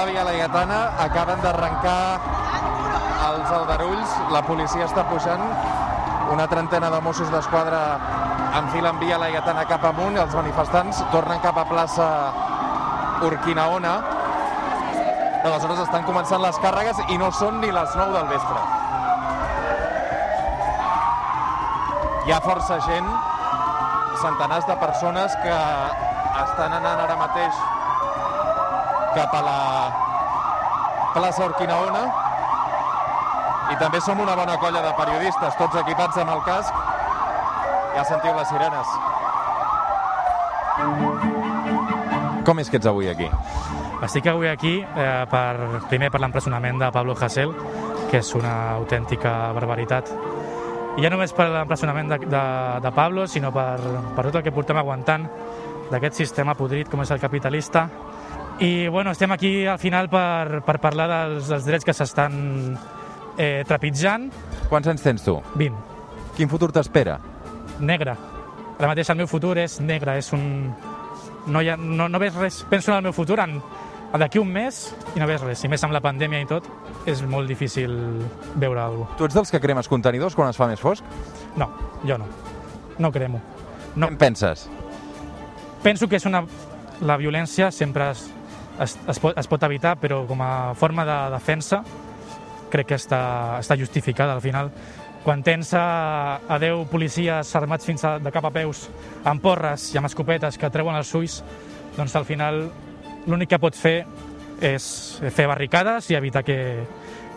la Via Laietana acaben d'arrencar els aldarulls. La policia està pujant. Una trentena de Mossos d'Esquadra enfilen Via Laietana cap amunt. Els manifestants tornen cap a plaça Urquinaona. Aleshores estan començant les càrregues i no són ni les 9 del vespre. Hi ha força gent, centenars de persones que estan anant ara mateix cap a la plaça Urquinaona i també som una bona colla de periodistes, tots equipats amb el casc. Ja sentiu les sirenes. Com és que ets avui aquí? Estic avui aquí eh, per, primer per l'empresonament de Pablo Hasél, que és una autèntica barbaritat. I ja només per l'empresonament de, de, de Pablo, sinó per, per tot el que portem aguantant d'aquest sistema podrit com és el capitalista. I bueno, estem aquí al final per, per parlar dels, dels drets que s'estan eh, trepitjant. Quants anys tens tu? 20. Quin futur t'espera? Negre. Ara mateix el meu futur és negre, és un... No, hi ha, no, no veig res, penso en el meu futur en, d'aquí un mes i no veig res. I més amb la pandèmia i tot, és molt difícil veure alguna cosa. Tu ets dels que cremes contenidors quan es fa més fosc? No, jo no. No cremo. No. Què en penses? Penso que és una... La violència sempre es, es, es, pot, es pot evitar, però com a forma de defensa crec que està, està justificada al final. Quan tens a, a 10 policies armats fins a, de cap a peus amb porres i amb escopetes que treuen els ulls, doncs al final l'únic que pots fer és fer barricades i evitar que,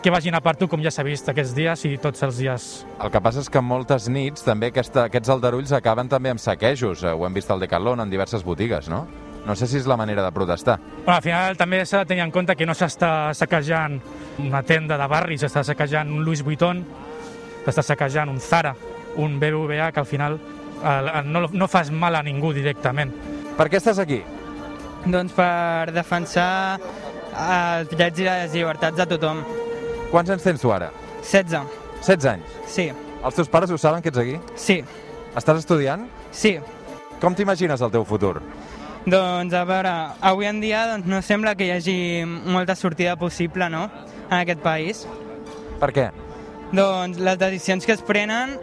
que vagin a part tu, com ja s'ha vist aquests dies i tots els dies. El que passa és que moltes nits també aquesta, aquests aldarulls acaben també amb saquejos. Ho hem vist al Decathlon en diverses botigues, no? No sé si és la manera de protestar. Bueno, al final també s'ha de tenir en compte que no s'està saquejant una tenda de barri, s'està saquejant un Louis Vuitton, s'està saquejant un Zara, un BBVA, que al final eh, no, no fas mal a ningú directament. Per què estàs aquí? Doncs per defensar els drets i les llibertats de tothom. Quants anys tens tu ara? 16. 16 anys? Sí. Els teus pares ho saben que ets aquí? Sí. Estàs estudiant? Sí. Com t'imagines el teu futur? Doncs a veure, avui en dia doncs, no sembla que hi hagi molta sortida possible no? en aquest país. Per què? Doncs les decisions que es prenen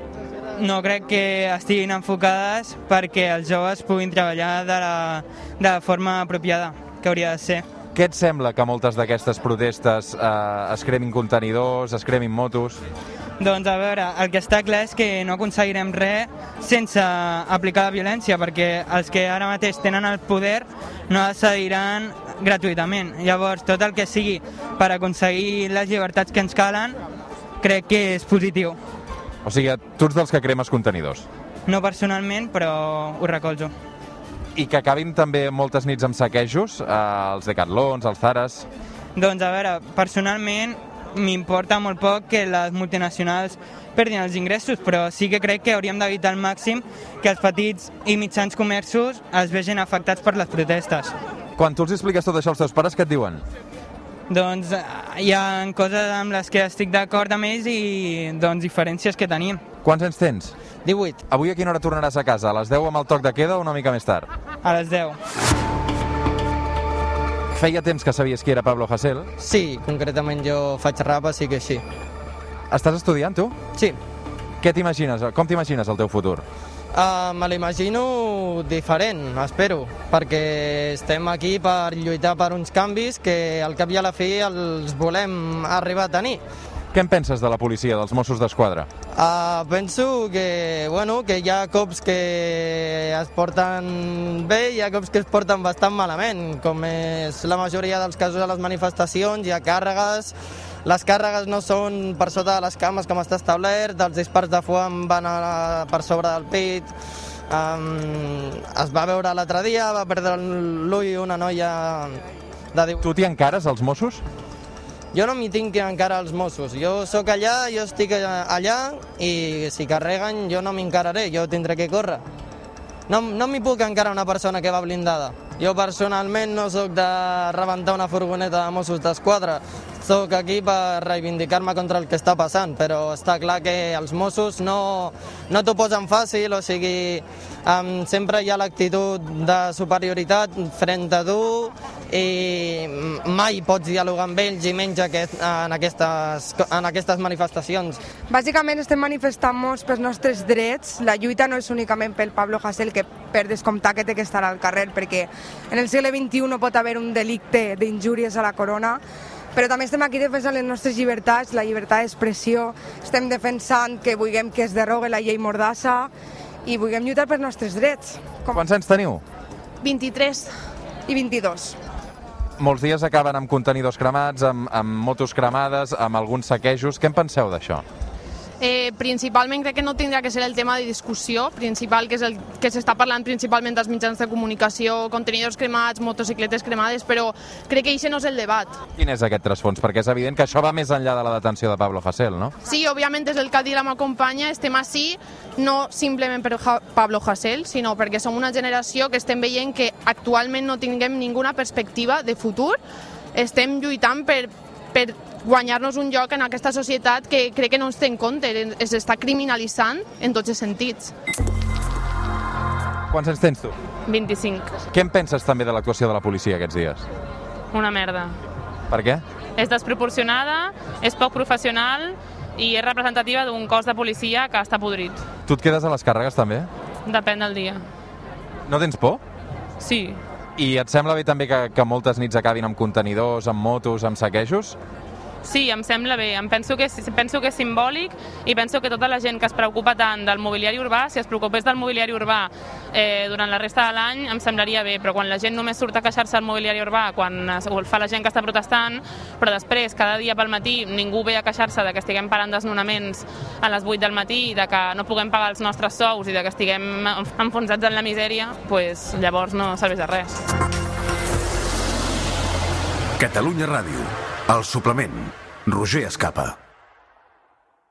no crec que estiguin enfocades perquè els joves puguin treballar de la, de la forma apropiada que hauria de ser. Què et sembla que moltes d'aquestes protestes eh, es cremin contenidors, es cremin motos? Doncs a veure, el que està clar és que no aconseguirem res sense aplicar la violència, perquè els que ara mateix tenen el poder no cediran gratuïtament. Llavors, tot el que sigui per aconseguir les llibertats que ens calen, crec que és positiu. O sigui, tu ets dels que cremes contenidors? No personalment, però ho recolzo. I que acabin també moltes nits amb saquejos, eh, els decathlons, els zares... Doncs a veure, personalment m'importa molt poc que les multinacionals perdin els ingressos, però sí que crec que hauríem d'evitar al màxim que els petits i mitjans comerços es vegin afectats per les protestes. Quan tu els expliques tot això als teus pares, què et diuen? Doncs eh, hi ha coses amb les que estic d'acord amb ells i doncs, diferències que tenim. Quants anys tens? 18. Avui a quina hora tornaràs a casa? A les 10 amb el toc de queda o una mica més tard? A les 10. Feia temps que sabies qui era Pablo Hasél. Sí, concretament jo faig rap, així que sí. Estàs estudiant, tu? Sí. Què t'imagines? Com t'imagines el teu futur? Uh, me l'imagino diferent, espero, perquè estem aquí per lluitar per uns canvis que al cap i a la fi els volem arribar a tenir. Què en penses de la policia, dels Mossos d'Esquadra? Uh, penso que, bueno, que hi ha cops que es porten bé i hi ha cops que es porten bastant malament, com és la majoria dels casos a les manifestacions, hi ha càrregues, les càrregues no són per sota de les cames com està establert, els dispars de foam van a, per sobre del pit, um, es va veure l'altre dia, va perdre l'ull una noia de 18... Tu t'hi encares, als Mossos? Jo no m'hi tinc encara als Mossos. Jo sóc allà, jo estic allà i si carreguen jo no m'encararé, jo tindré que córrer. No, no m'hi puc encarar una persona que va blindada. Jo personalment no sóc de rebentar una furgoneta de Mossos d'Esquadra. Sóc aquí per reivindicar-me contra el que està passant, però està clar que els Mossos no, no t'ho posen fàcil, o sigui, um, sempre hi ha l'actitud de superioritat frente a tu i mai pots dialogar amb ells i menys aquest, en, aquestes, en aquestes manifestacions. Bàsicament estem manifestant-nos pels nostres drets. La lluita no és únicament pel Pablo Hasél, que per descomptar que té que estar al carrer, perquè en el segle XXI no pot haver un delicte d'injúries a la corona, però també estem aquí defensant les nostres llibertats, la llibertat d'expressió, estem defensant que vulguem que es derogui la llei Mordassa i vulguem lluitar pels nostres drets. Com... Quants anys teniu? 23 i 22. Molts dies acaben amb contenidors cremats, amb, amb motos cremades, amb alguns saquejos. Què en penseu d'això? Eh, principalment crec que no tindrà que ser el tema de discussió principal, que és el que s'està parlant principalment dels mitjans de comunicació, contenidors cremats, motocicletes cremades, però crec que això no és el debat. Quin és aquest trasfons? Perquè és evident que això va més enllà de la detenció de Pablo Hasél, no? Sí, òbviament és el que ha dit la meva companya, estem així no simplement per ha Pablo Hasél, sinó perquè som una generació que estem veient que actualment no tinguem ninguna perspectiva de futur, estem lluitant per, per guanyar-nos un lloc en aquesta societat que crec que no ens té en compte, es està criminalitzant en tots els sentits. Quants anys tens tu? 25. Què en penses també de l'actuació de la policia aquests dies? Una merda. Per què? És desproporcionada, és poc professional i és representativa d'un cos de policia que està podrit. Tu et quedes a les càrregues també? Depèn del dia. No tens por? Sí. I et sembla bé també que, que moltes nits acabin amb contenidors, amb motos, amb saquejos? Sí, em sembla bé. Em penso que, penso que és simbòlic i penso que tota la gent que es preocupa tant del mobiliari urbà, si es preocupés del mobiliari urbà eh, durant la resta de l'any, em semblaria bé, però quan la gent només surt a queixar-se del mobiliari urbà, quan ho fa la gent que està protestant, però després, cada dia pel matí, ningú ve a queixar-se de que estiguem parant desnonaments a les 8 del matí, de que no puguem pagar els nostres sous i de que estiguem enfonsats en la misèria, pues, llavors no serveix de res. Catalunya Ràdio, el suplement. Roger Escapa.